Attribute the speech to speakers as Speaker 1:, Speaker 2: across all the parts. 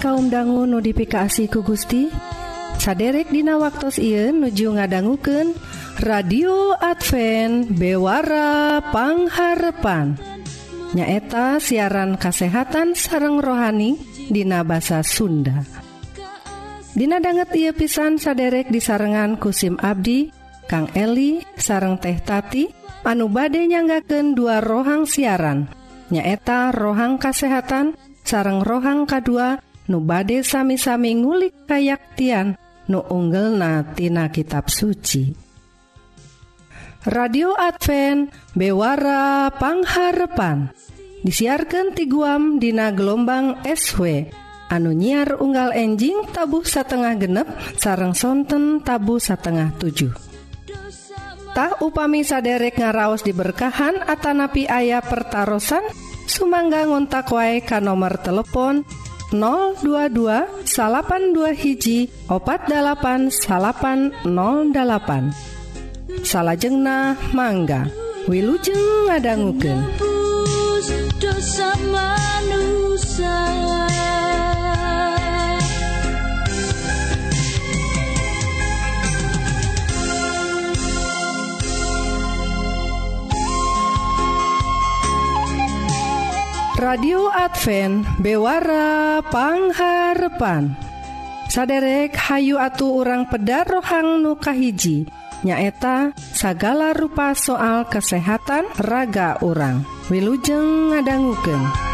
Speaker 1: kaum dangu notifikasi ku Gusti saderek Dina waktu Ieu nuju ngadangguken radio Advent bewarapangharpan nyaeta siaran kasehatan sareng rohani Dina bahasa Sunda. Dina banget ia pisan saderek di sarengan kusim Abdi Kang Eli sareng teh Tati anu bade nyanggaken dua rohang siaran. Nyaeta rohang kasehatan sareng rohang K2 nu bade sami-sami ngulik kayaktian nu unggelnatina kitab suci. Radio Advent bewarapangharepan disiarkan ti guam Dina gelombang SW anu nyiar unggal enjing tabuh satengah genep sarang sonten tabu satengah 7 Tah upami saderek ngaraos diberkahan Atanapi ayah pertaran Sumangga ngontak wae ka nomor telepon 022 salapan2 hiji opat 8 salapan 08 salahjengnah mangga Wilujeng ngadangguken dosa manusia. radio Advent bewarapangharpan saderek Hayu atuh urang pedar rohang nukahiji nyaeta sagala rupa soal kesehatan raga orang Wilujeng ngadangguken.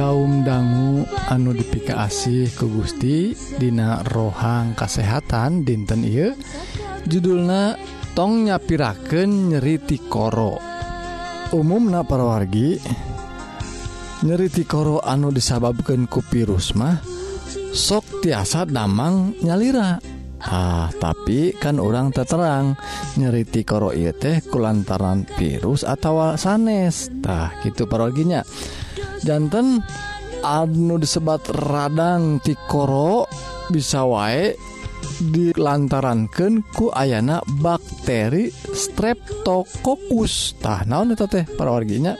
Speaker 2: kaum dangu anu dipika asih ke Gusti Dina rohang kesehatan dinten I judulna tong nyapiraken nyeriti koro umum na parawargi nyeriti koro anu disababkan kupirus mah sok tiasa damang nyalira. Ah tapi kan orang terterang nyeriti koro ieu teh kulantaran virus atau sanestah gitu paroginya. jantan Adnu disebat radang tikoro bisa wae dilantarankan ku ayana bakteri streptokokus tah naon eta teh parawarginya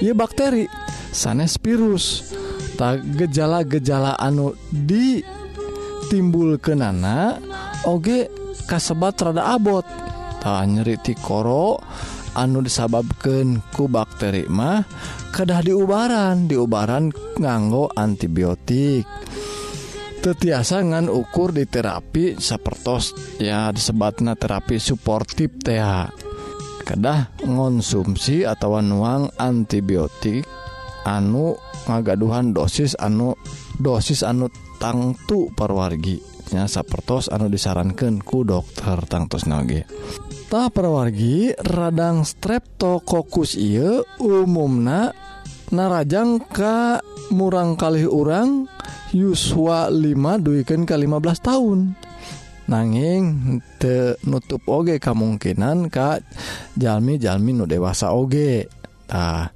Speaker 2: ieu bakteri sanes virus. Tah gejala-gejala anu ditimbulkeunana oge kasebat rada abot. Tah nyeri tikoro anu disababkan ku bakteri mah kedah diubaran diubaran nganggo antibiotik. Tetiasa ngan ukur di terapi sapertos ya disebatna terapi suportif teh kedah ngonsumsi atau nuang antibiotik anu ngagaduhan dosis anu dosis anu tangtu perwargi nya sapertos anu disarankan ku dokter tangtus nage Tah perwargi radang streptokokus ieu umumna narajang ka murang kali urang yuswa 5 duikan ke 15 tahun nanging te nutup oge kemungkinan ka jalmi-jalmi nu dewasa oge. Tah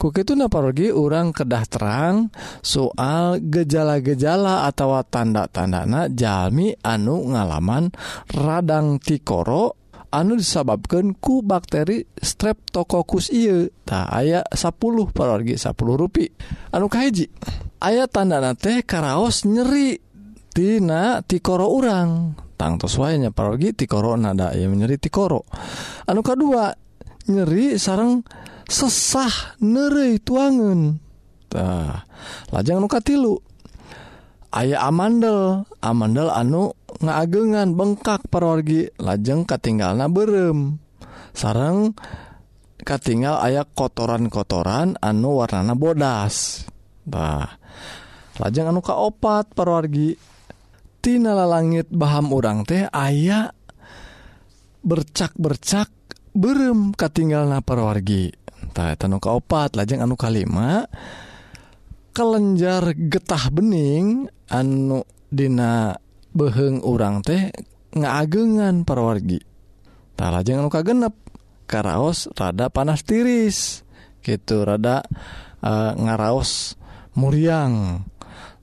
Speaker 2: kukitu naparogi urang kedah terang soal gejala-gejala atau tanda-tandana jalmi anu ngalaman radang tikoro anu disababkan ku bakteri streptokokus I tak aya 10 parorgi 10 rui anukahiji ayat tandana teh karaos nyeri Tina tikoro urang. Tangtoswanya parogi tikoro nada ya nyeri tikoro. Anu kedua nyeri sarang sesah neri tuangan tah lajang nuka tilu aya amandel amandel anu ngaagengan bengkak perorgi lajeng katinggal na berem. Sarang katinggal aya kotoran-kotoran anu warnana bodas. Bah lajeng anu kaopat perorgitinala langit Baham urang teh aya bercak-bercak berem katinggal na perorgi tanu kaopat lajeng anu kalima kelenjar getah bening anu Dina beheng urang teh ngaagengan perwargitara jangan luka genep karaos rada panas tiris gitu rada uh, ngaraos muriang.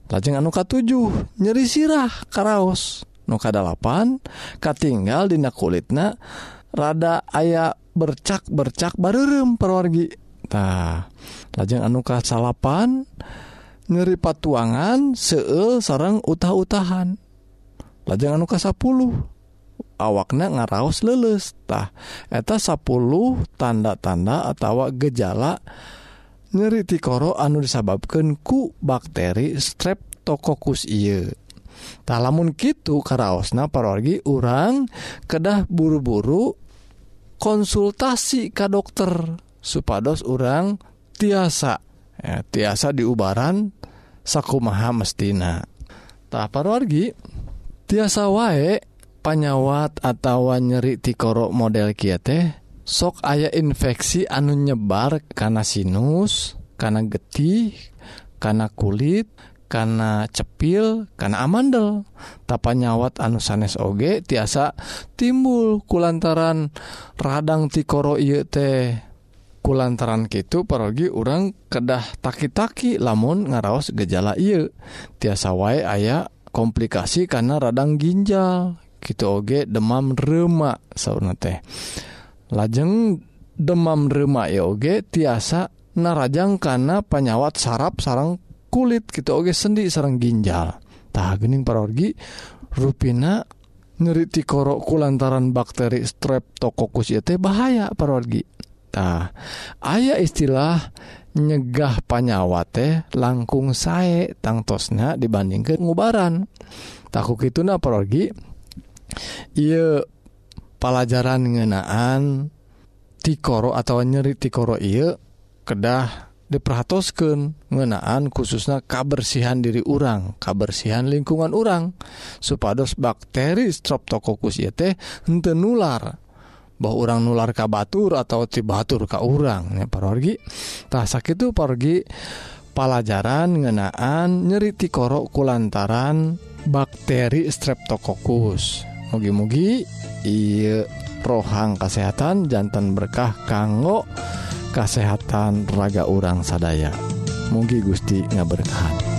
Speaker 2: Lajeng anuka 7 nyeri sirah karaos. Nuka 8 katinggal dina kulitna rada aya bercak bercak barem perwargitah lajeng anuka salapan nyeri patuangan seul sarang utah-utahan. lajeng anu ka 10 awaknya ngaraos lelestah eta 10 tanda-tanda atau gejala nyeri tikoro anu disababkan ku bakteri streptokokus iye tak lamun gitu karaosna parorgi urang kedah buru-buru konsultasi ke dokter supados urang tiasa ya, tiasa diubaran sakumaha mestina. Tak parorgi tiasa wae panyawat atau nyeri tikorok model kiete sok aya infeksi anu nyebar karena sinus karena getih karena kulit karena cepil karena amandel. Tapa nyawat anu sanes oge tiasa timbul kulantaran radang tikoro ieu teh. Kulantaran gitu pergi orang kedah taki-taki lamun ngaraos gejala iya tiasa wae aya komplikasi karena radang ginjal. Gitu oge demam remak sauna teh. Lajeng demam remak ya oge tiasa narajang karena penyawat saraf sarang kulit. Gitu oge sendi sarang ginjal. Tah gening parorgi ruina nyeriti korokku lantaran bakteri streptokokus ya teh bahaya parorgi. Nah, aya istilah nyegah panyawa teh langkung sae tangtosnya dibandingkan ngubaran. Takut itu naprogi ia pelajaran ngenaan tikoro atau nyeri tikoro iya kedah diperhatoskan ngenaan khususnya kabersihan diri urang kabersihan lingkungan urang. Supados bakteri streptococcus ieu teh nular. bahwa orang nular ka Batur atau ti Batur ka urang parorgi tah sakitu pergi pelajaran ngenaan nyeriti korok kulantaran bakteri streptokokus mugi-mugi iya rohang kesehatan jantan berkah kanggo kesehatan raga orang sadaya. Mugi Gusti ngaberkahan.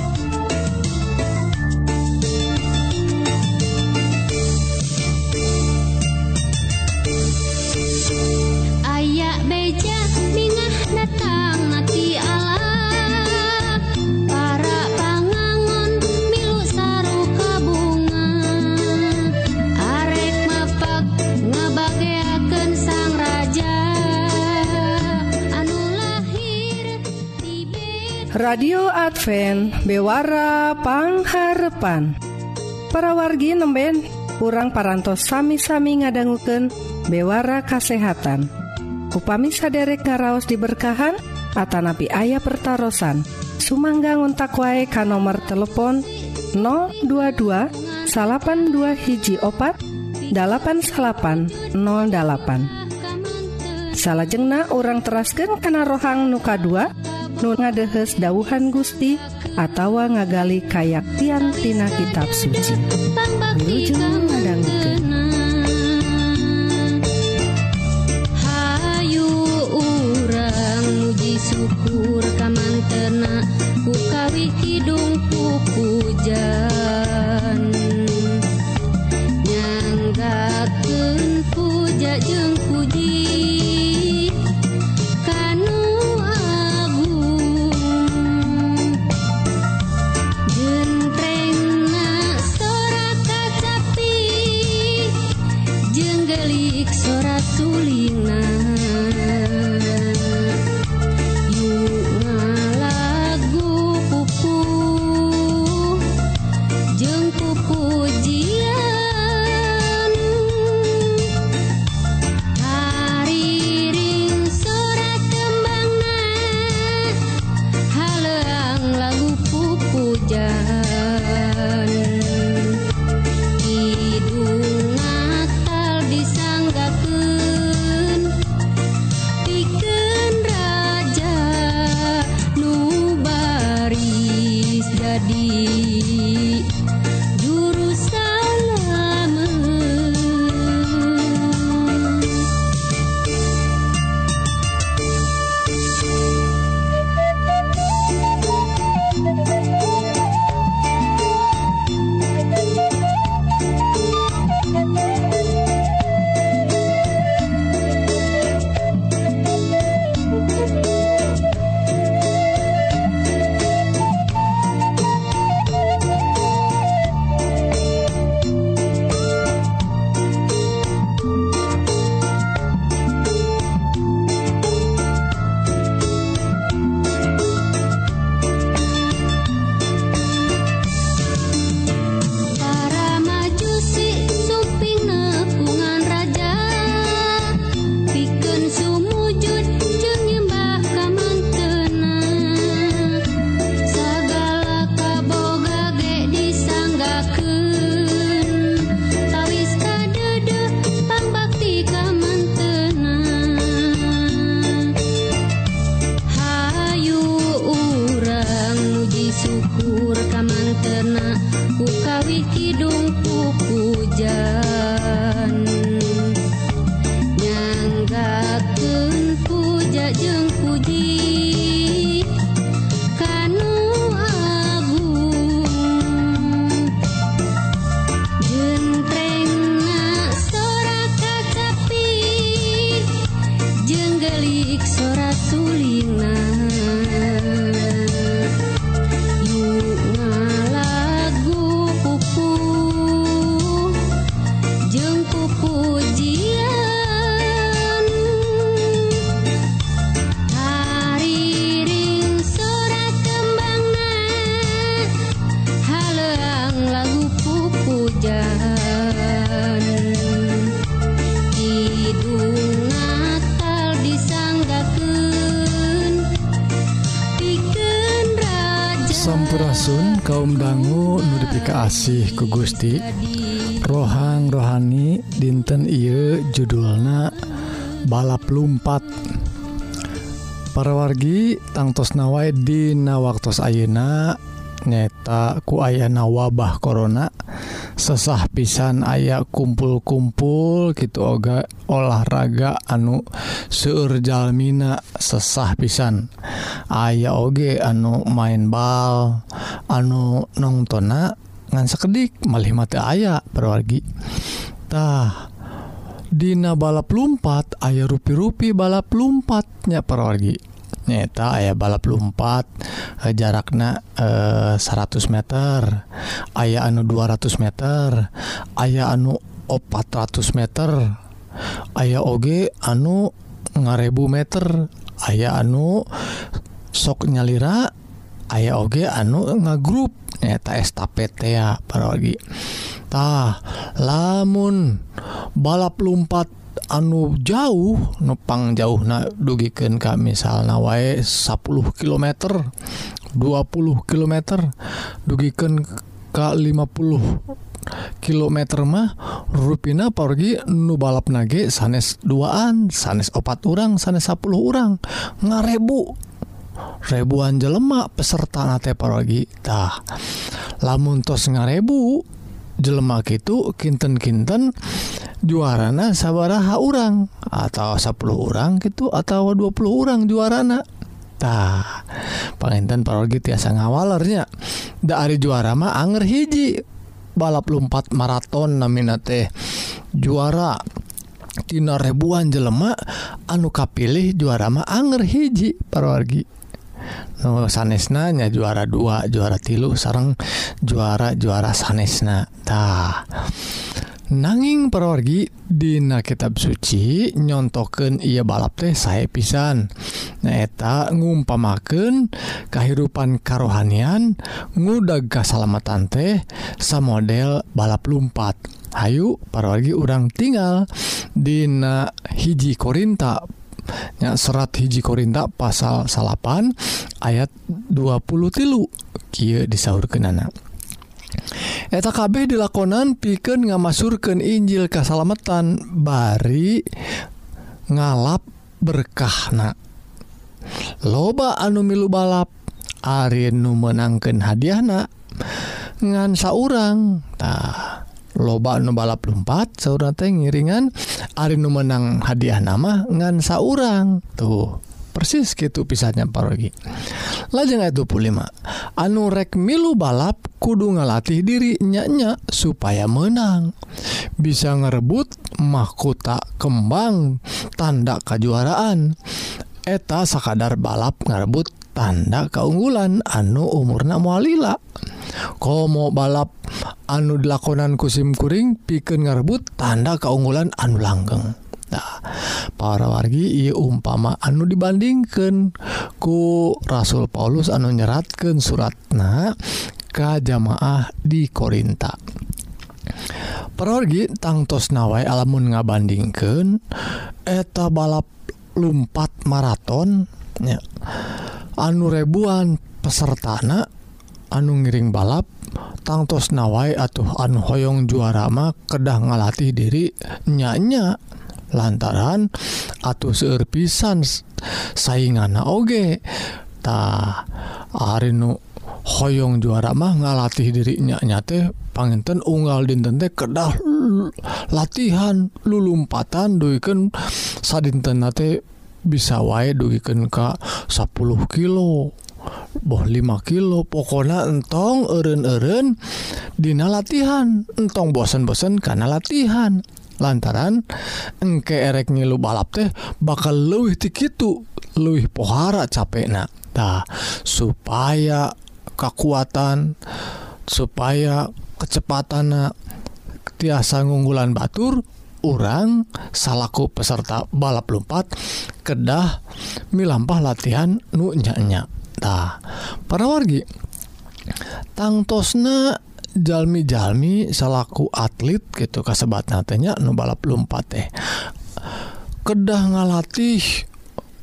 Speaker 1: radio Advent bewarapangharpan parawargi nemben kurang parantos sami-sami ngadangguken bewara kasehatan. Upami saderek ngaraos diberkahan Atanapi ayah pertaran Sumangga ngontak wae ka nomor telepon 022 dua hiji opat 8808 salahjengna orang terasken kana rohang nuka 2 nun ngadehes dauhan Gusti atawa ngagali kayak tiangtina kitab suci. Wilujeng
Speaker 3: Hayu urang muji syukur kamantena ukawi kidung pupujan
Speaker 2: Asih ku Gusti. Rohang rohani dinten Ieu judulna balap lumpat. Parawargi tangtos nawai Dina waktu Ayeuna nyata ku ayana wabah korona sesah pisan aya kumpul-kumpul gitu oga olahraga anu seurjalmina sesah pisan. Aya oge anu main bal anu nonngtona ngan sekedik melihat aya perwargitah Dina balap lumpat aya rupi-rupi balap lumpatnya perwargi nyata aya balap lumpat eh, jarakna eh, 100 meter. Aya anu 200 meter. Aya anu 400 meter. Aya oge anu ngarebu meter. Aya anu sok nyalira. Aya oge anu ngagrup. nyaeta estapeta tah lamun balap lumpat anu jauh nupang jauh na dugiken kami misalnya wae 10 km 20 km dugiken ke 50 km mah ruina pergi nu balap nage sanes duaan sanes opat orang sanes 10 orang ngarebu ribuan jelemak peserta nate paragitah lamun tos ngarebu jelemak itu kinten-kinten juarana sabaraha orang atau 10 orang gitu atau 20 orang juaranatah pengenten parogi tiasa ngawalernya. Dari juara mah anger hiji. Balap lumpat maraton namina teh juara. Tina ribuan jelemak anu kapilih juara mah anger hiji parwargi no, sanesnanya juara dua juara tilu sarang juara juara sanesnatah nanging perorgi Dina kitab suci nyontoken ia balap teh saya pisan. Nyaeta ngumpamaken kehidupan karohanian ngudag kesalamatan teh samodel balap lumpat. Ayu parorgi urang tinggal Dina hiji Korinta ya serat hiji Korinta pasal salapan ayat 20 tilu. Ky disahur kenana eta KB dilakonan piken ngamasurkan Injil kesalamatan bari ngalap berkahna. Loba anu milu balap Ari nu menangkan hadiahna ngansa orangtah loba nu balap lumpat saudara teh ngiringan Ari nu menang hadiah nama ngan saurang. Tuh persis gitu pisahnya parogi lajeng itu 25 anu rek milu balap kudu ngalatih diri nyanya supaya menang. Bisa ngerebut mahkota kembang tanda kejuaraan eta sakadar balap ngarebut tanda keunggulan anu umurna mualila komo balap anu dilakonan kusimkuring piken ngarebut tanda keunggulan anu langgeng. Nah, para wargi ia umpama anu dibandingkan ku Rasul Paulus anu nyeratkan suratna ke jamaah di Korinta. Perorgi tangtos nawai alamun ngabandingkan eta balap lumpat maraton nya anu ribuan pesertana anu ngiring balap tangtos nawai atuh anu hoyong juarama kedah ngalatih diri nyanya. Lantaran atau serpisan saingan ogetah Arnu Hoong juara mah ngalatih dirinya nyate panginten unggal dintente kedah latihan lulumpatan duken sadintenate bisa wae dugiken Ka 10 kilo boh 5 kilo. Pokona entong eren-eren Dina latihan entong bosen-bosen karena latihan. Lantaran engke erek ngilu balap teh bakal luwih tikitu luwih pohara capek nah supaya kekuatan supaya kecepatan tiasa ngunggulan Batur orang salahku peserta balap lompat kedah milampah latihan nunyanya tah para wargi tangtosna jalmi-jalmi salahku atlet gitu kasebat natenya nu balap lompat teh. Kedah ngalatih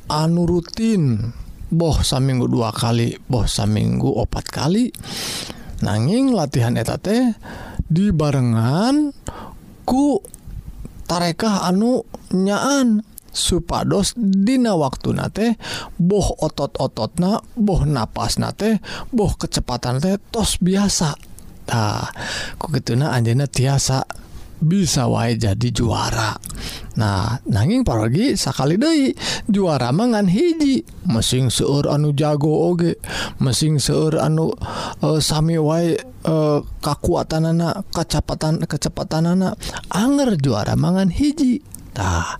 Speaker 2: anu rutin boh saminggu dua kali boh saminggu opat kali. Nanging latihan eta teh dibarengan ku tarekah anu nyaan supados dina waktu nate boh otot-otot na boh napas nate boh kecepatan teh tos biasa. Nah, ku gitu na anjena tiasa. bisa wae jadi juara. Nah nanging paragi sakali Dei juara mangan hiji. Mesin seur anu jago oge mesin seur anu uh, Sami wae e, uh, kakuatan anak kecepatan kecepatan anak Anger juara mangan hiji. Tah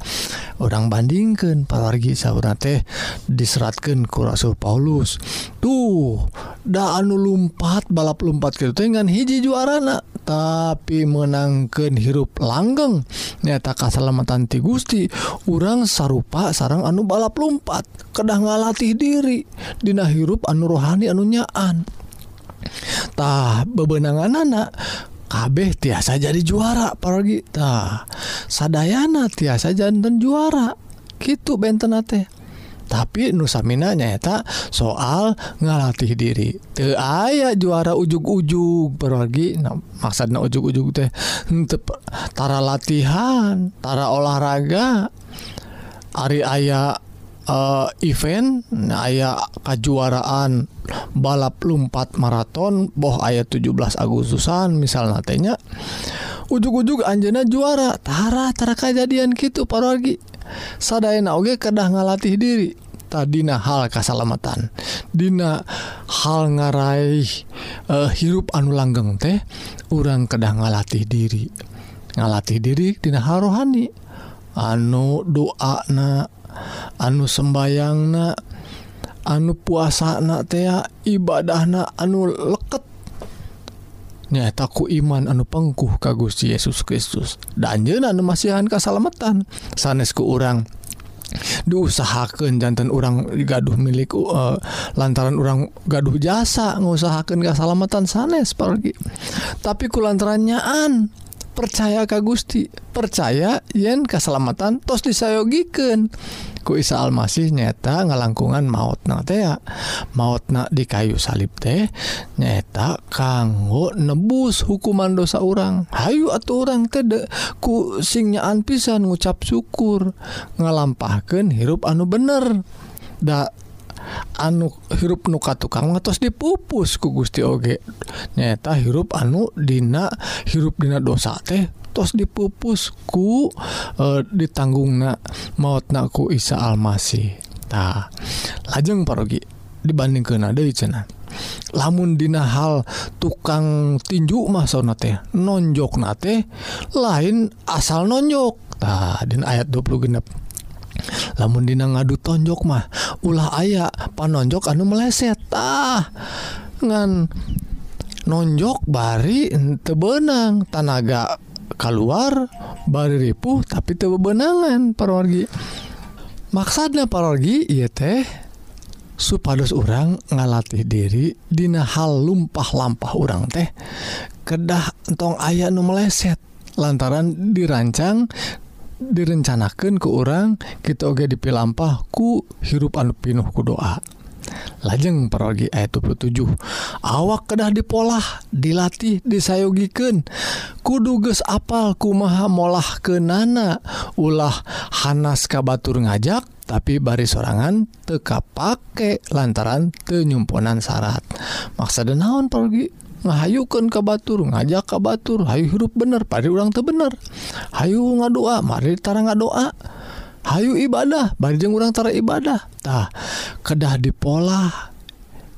Speaker 2: orang bandingkan paragi sauna teh diseratkan ku Rasul Paulus. Tuh da anu lumpat balap lumpat gitu teh hiji juarana. tapi menangkan hirup langgeng. Nyata keselamatan ti Gusti urang sarupa sarang anu balap lumpat kedah ngalatih diri Dina hirup anu rohani anu nyaantah bebenangan anak kabeh tiasa jadi juara paragitah sadayana tiasa jantan juara. Gitu benten teh. Tapi nusamina nyata soal ngalatih diri. Teu aya juara ujug-ujug paragi nah, maksudna ujug-ujug teh henteu tara latihan tara olahraga. Ari aya eh, event nah, aya kejuaraan balap lumpat maraton boh ayat 17 Agustusan misal natenya ujug-ujug Anjena juara Tara Tara kejadian gitu paragi saddaena oge kedah ngalatih diri. Tadidina hal kesalamatan Dina hal ngaraih uh, hirup anu langgeng teh urang kedah ngalatih diri. Ngalatih diri Dina hal rohani. Anu doana anu sembayang na anu puasa na tea ibadah na anu leket. nyataku iman anu pengkuh kagus Yesus Kristus. Danjenan masihan kesalamatan sanesku orang diusahakan jantan orang gaduh milik uh, lantaran orang gaduh jasa ngusahakan kesalamatan sanes pergi tapi ku lantaranyaan percaya Ka Gusti percaya yen keselamatan tos disayogiken ku Isa Almasih nyata ngalangkungan maut na tea maut na di kayu salib teh nyata kanggo nebus hukuman dosa orang Hayu atau orang tede ku singnyaaan pisan ngucap syukur ngalampahkan hirup anu bener. Ndak anu hirup nuka tukang atas dipupus ku Gusti Oge. Nyata hirup anu Dina hirup Dina dosa teh tos dipupusku e, ditanggung na maut naku Isa Almasitah lajeng parogi dibanding ke nada cena lamun Dina hal tukang tinju masona teh nonjok nate lain asal nonjoktah din ayat 20 genep. lamun dina ngadu tonjok mah ulah aya panonjok anu meleset. Ah ngan nonjok bari ente benang tanaga keluar bari ripuh tapi teu benangan parorgi maksudnya parorgi iya teh supados orang ngalatih diri dina hal lumpah-lampah orang teh kedah entong ayah nu meleset lantaran dirancang direncanakan ke orang kita oge dipilampah ku hirup anu pinuh ku doa. Lajeng perogi ayat 27 awak kedah dipolah dilatih disayogiken kuduges apal kumaha molah ke nana ulah Hanas kabatur ngajak tapi bari sorangan teka pake lantaran tenyumponan syarat. Maksa naon pergi ngahayukan ke Batur ngajak ka Batur. Hayu hirup bener pada ulang tuh bener. Hayu ngadoa mari tara ngadoa. Hayu ibadah banjeng urangtara ibadahtah kedah di pola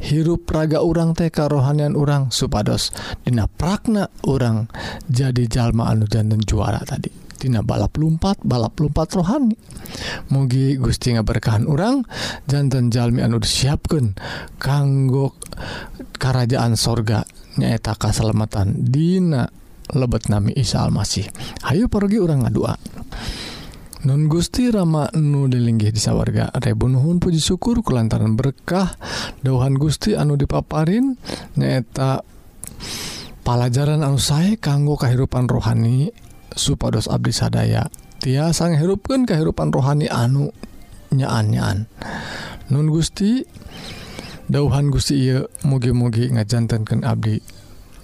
Speaker 2: hirup raga urang TK rohanian urang supados Dina pragna orang jadi jalma anu jantan juara tadi. Tina balap lumpat balap lumpat rohani. Mugi Gusti nga berkahan orang jantan Jalmi anu disiapkan kanggo kerajaan sorga. nyaeta kasalamatan Dina lebet nami Isa Almasih. Ayo pergi orang ngadua. Nun Gusti Rama nu dilinggih di sawarga Rebunuhun puji syukur kelantaran berkah dauhan Gusti anu dipaparin nyaeta pelajaran anu saya kanggo kehidupan rohani supados Abdi sadaya. Tiasa hirupkan kehidupan rohani anu nyaan-nyaan Nun Gusti dauhan Gusti mugi-mugi ngajantankan Abdi.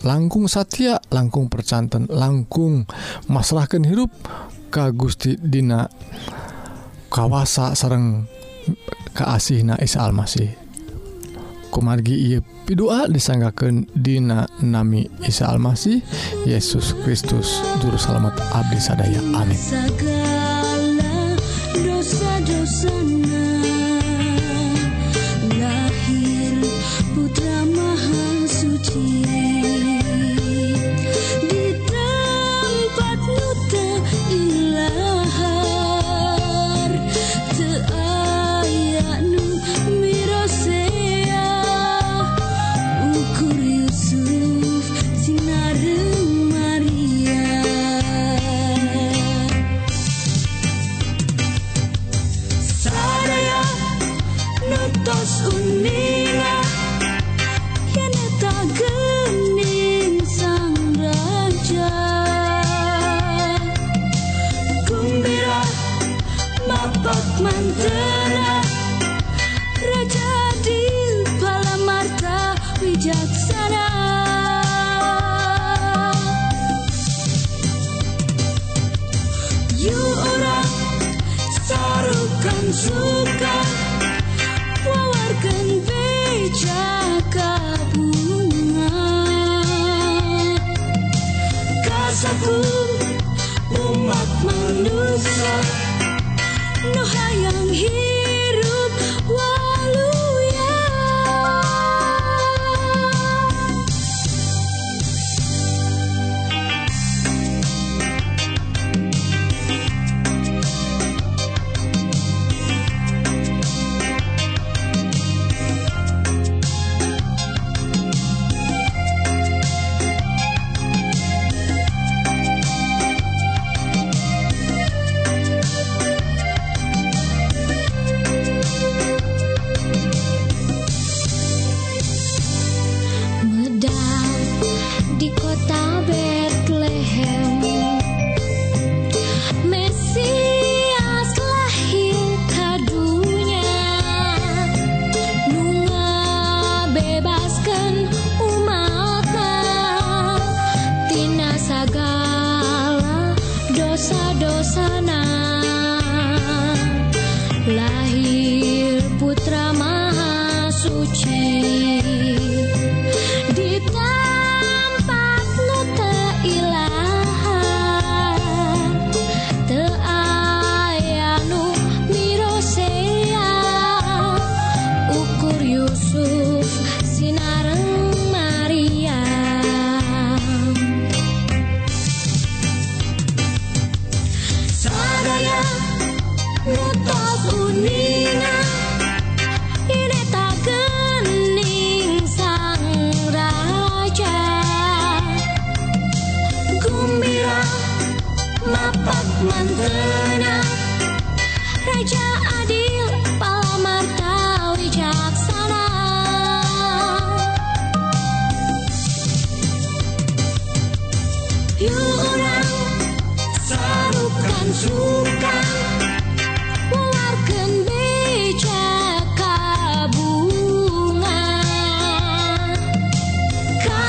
Speaker 2: Langkung Satya langkung percantan langkung masalahkan hirup Ka Gusti Dina kawasa sareng keasih Na Isa Almasih. Kumargi pidua disanggakan Dina Nami Isa Almasih Yesus Kristus Juru Selamat Abdi sadaya. Amin.
Speaker 3: Segala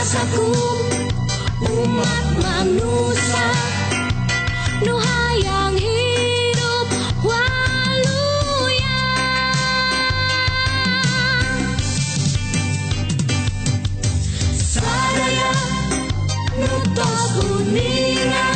Speaker 3: rasaku umat manusia nuhayang hidup waluya. Sadaya nutos uningan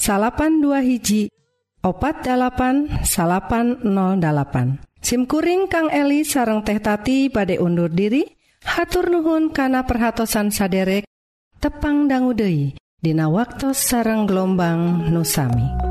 Speaker 1: salapan dua hiji opat 8808 SIMkuring Kang Eli sareng teh tati pada undur diri hatur nuhun kana perhatsan saderek tepang danggudehi Dina waktu sareng gelombang nusami.